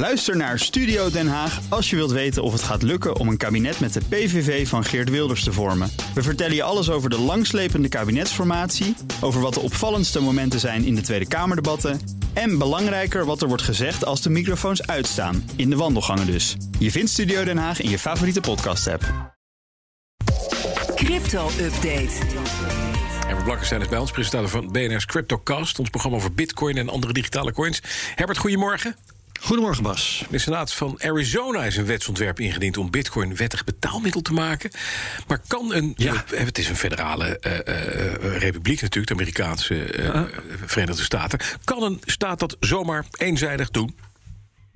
Luister naar Studio Den Haag als je wilt weten of het gaat lukken om een kabinet met de PVV van Geert Wilders te vormen. We vertellen je alles over de langslepende kabinetsformatie, over wat de opvallendste momenten zijn in de Tweede Kamerdebatten en belangrijker wat er wordt gezegd als de microfoons uitstaan, in de wandelgangen dus. Je vindt Studio Den Haag in je favoriete podcast-app. Crypto-update. Herbert Blankenstein is bij ons, presentator van BNR's CryptoCast... ons programma over bitcoin en andere digitale coins. Herbert, goedemorgen. Goedemorgen, Bas. De Senaat van Arizona is een wetsontwerp ingediend om bitcoin wettig betaalmiddel te maken. Maar kan een. Ja. eh, Het is een federale eh, eh, republiek natuurlijk, de Amerikaanse Verenigde Staten. Kan een staat dat zomaar eenzijdig doen?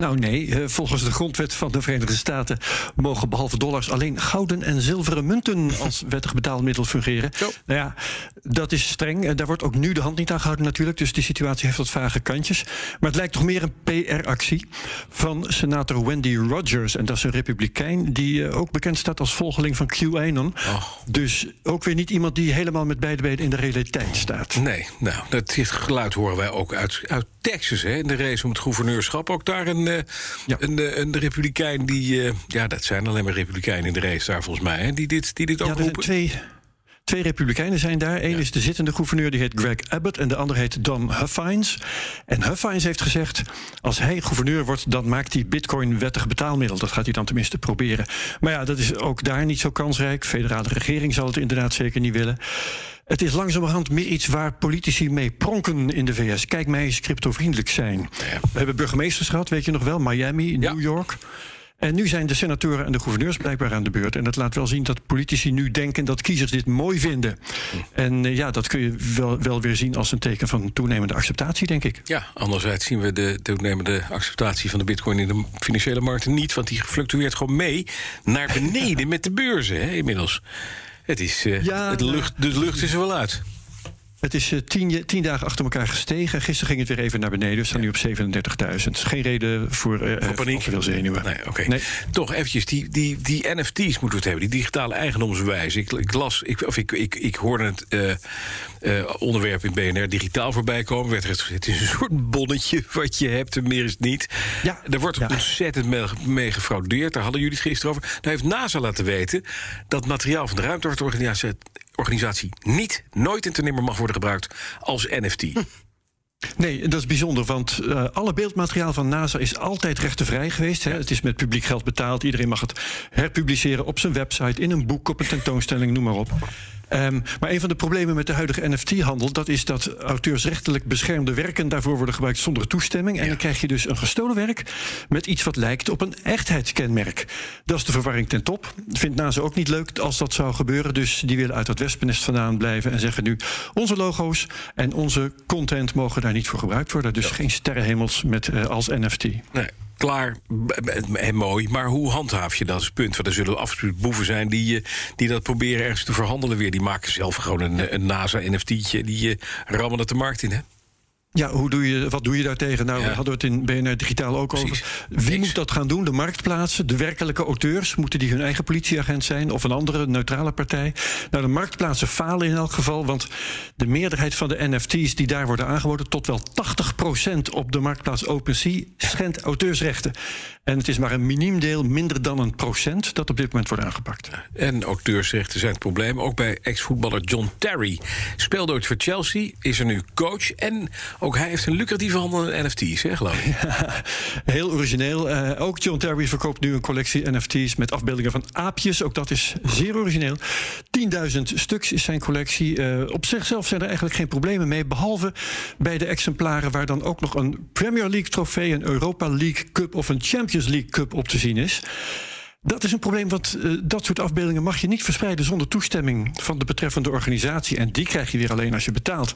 Nou nee, eh, volgens de grondwet van de Verenigde Staten mogen behalve dollars alleen gouden en zilveren munten als wettig betaalmiddel fungeren. Zo. Nou ja, dat is streng. En daar wordt ook nu de hand niet aan gehouden natuurlijk. Dus die situatie heeft wat vage kantjes. Maar het lijkt toch meer een PR-actie van senator Wendy Rogers. En dat is een republikein die eh, ook bekend staat als volgeling van QAnon. Oh. Dus ook weer niet iemand die helemaal met beide benen in de realiteit staat. Nee, nou, dat geluid horen wij ook uit, uit Texas, hè, in de race om het gouverneurschap. Ook daar een, eh, Ja. een, eh, een republikein die. eh, ja, dat zijn alleen maar republikeinen in de race daar volgens mij, hè, die dit, die dit ook Ja, er roepen. twee, twee republikeinen zijn daar. Eén is de zittende gouverneur, die heet Greg Abbott... en de andere heet Don Huffines. En Huffines heeft gezegd... als hij gouverneur wordt, dan maakt hij bitcoin wettig betaalmiddel. Dat gaat hij dan tenminste proberen. Maar ja, dat is ook daar niet zo kansrijk. Federale regering zal het inderdaad zeker niet willen. Het is langzamerhand meer iets waar politici mee pronken in de VS. Kijk mij eens cryptovriendelijk zijn. Ja. We hebben burgemeesters gehad, weet je nog wel? Miami, Ja. New York... En nu zijn de senatoren en de gouverneurs blijkbaar aan de beurt. En dat laat wel zien dat politici nu denken dat kiezers dit mooi vinden. En eh, ja, dat kun je wel, wel weer zien als een teken van toenemende acceptatie, denk ik. Ja, anderzijds zien we de toenemende acceptatie van de bitcoin in de financiële markten niet. Want die fluctueert gewoon mee naar beneden met de beurzen hè, inmiddels. Het is, eh, Ja, het lucht, de lucht is er wel uit. Het is eh, tien, tien dagen achter elkaar gestegen. Gisteren ging het weer even naar beneden. We staan nu op 37.000. Geen reden voor, Voor paniek? Veel zenuwen. Nee, oké. Nee. Toch eventjes, die, die, die NFT's moeten we het hebben, die digitale eigendomsbewijzen. Ik, ik las, ik, of ik, ik, ik hoorde het eh, onderwerp in BNR digitaal voorbij komen. Werd gezegd, het is een soort bonnetje wat je hebt, en meer is het niet. Ja. Er wordt Ja. ontzettend mee, mee gefraudeerd, daar hadden jullie het gisteren over. Nou heeft NASA laten weten dat materiaal van de ruimtevaartorganisatie organisatie niet, nooit en ten nimmer mag worden gebruikt als NFT. Nee, dat is bijzonder, want eh, alle beeldmateriaal van NASA is altijd rechtenvrij geweest. Hè. Het is met publiek geld betaald. Iedereen mag het herpubliceren op zijn website, in een boek, op een tentoonstelling, noem maar op. Ehm, maar een van de problemen met de huidige NFT-handel... dat is dat auteursrechtelijk beschermde werken daarvoor worden gebruikt zonder toestemming. En dan krijg je dus een gestolen werk met iets wat lijkt op een echtheidskenmerk. Dat is de verwarring ten top. Vindt NASA ook niet leuk als dat zou gebeuren. Dus die willen uit dat wespennest vandaan blijven en zeggen nu... onze logo's en onze content mogen daar niet voor gebruikt worden. Dus geen sterrenhemels met, eh, als NFT. Nee, klaar en mooi. Maar hoe handhaaf je dat? Is het punt. Want er zullen absoluut boeven zijn die, eh, die dat proberen ergens te verhandelen weer. Die maken zelf gewoon een, een NASA-NFT'tje. Die eh, rammen het de markt in, hè? Ja, hoe doe je, wat doe je daartegen? Nou, Ja. we hadden we het in BNR Digitaal ook Precies. over. Wie Niks. moet dat gaan doen? De marktplaatsen, de werkelijke auteurs? Moeten die hun eigen politieagent zijn of een andere neutrale partij? Nou, de marktplaatsen falen in elk geval, want de meerderheid van de NFT's die daar worden aangeboden, tot wel 80% op de marktplaats OpenSea, schendt auteursrechten. En het is maar een miniem deel, minder dan een procent, dat op dit moment wordt aangepakt. En auteursrechten zijn het probleem. Ook bij ex-voetballer John Terry. Speelde ooit voor Chelsea, is er nu coach. En ook hij heeft een lucratieve handel in NFT's, hè, geloof ik. Heel origineel. Eh, ook John Terry verkoopt nu een collectie NFT's met afbeeldingen van aapjes. Ook dat is zeer origineel. 10.000 stuks is zijn collectie. Eh, op zichzelf zijn er eigenlijk geen problemen mee. Behalve bij de exemplaren waar dan ook nog een Premier League trofee, een Europa League Cup of een Champions League Cup op te zien is. Dat is een probleem, want eh, dat soort afbeeldingen mag je niet verspreiden zonder toestemming van de betreffende organisatie. En die krijg je weer alleen als je betaalt.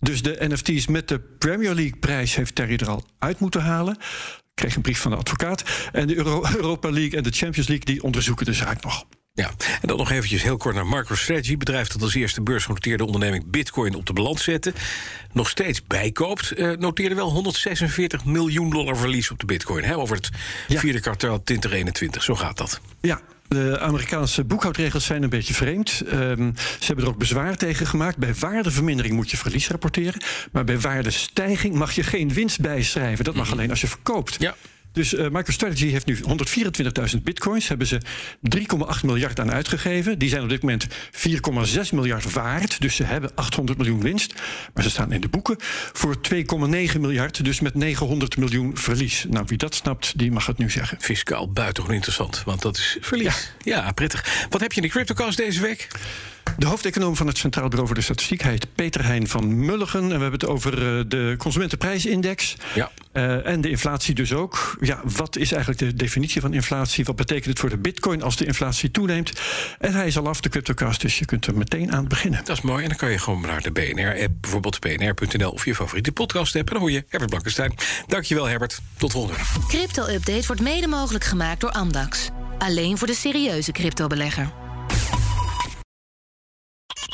Dus de NFT's met de Premier League prijs heeft Terry er al uit moeten halen. Ik kreeg een brief van de advocaat. En de Euro- Europa League en de Champions League die onderzoeken de zaak nog. Ja, en dan nog eventjes heel kort naar MicroStrategy. Bedrijf dat als eerste beursgenoteerde onderneming Bitcoin op de balans zette. Nog steeds bijkoopt. eh, noteerde wel 146 miljoen dollar verlies op de Bitcoin. Hè, over het Ja. vierde kwartaal 2021. Zo gaat dat. Ja, de Amerikaanse boekhoudregels zijn een beetje vreemd. Ehm, ze hebben er ook bezwaar tegen gemaakt. Bij waardevermindering moet je verlies rapporteren. Maar bij waardestijging mag je geen winst bijschrijven. Dat mag alleen als je verkoopt. Ja. Dus uh, MicroStrategy heeft nu 124.000 bitcoins. Hebben ze 3,8 miljard aan uitgegeven. Die zijn op dit moment 4,6 miljard waard. Dus ze hebben 800 miljoen winst. Maar ze staan in de boeken voor 2,9 miljard. Dus met 900 miljoen verlies. Nou, wie dat snapt, die mag het nu zeggen. Fiscaal buitengewoon interessant, want dat is verlies. Ja, ja prettig. Wat heb je in de CryptoCast deze week? De hoofdeconoom van het Centraal Bureau voor de Statistiek heet Peter Hein van Mulligen. En we hebben het over eh, de consumentenprijsindex. Ja. Uh, en de inflatie dus ook. Ja, wat is eigenlijk de definitie van inflatie? Wat betekent het voor de bitcoin als de inflatie toeneemt? En hij is al af, de CryptoCast, dus je kunt er meteen aan beginnen. Dat is mooi. En dan kan je gewoon naar de BNR-app, bijvoorbeeld bnr.nl of je favoriete podcast-app. En dan hoor je Herbert Blankenstein. Dankjewel Herbert. Tot volgende. Crypto-update wordt mede mogelijk gemaakt door Amdax. Alleen voor de serieuze cryptobelegger.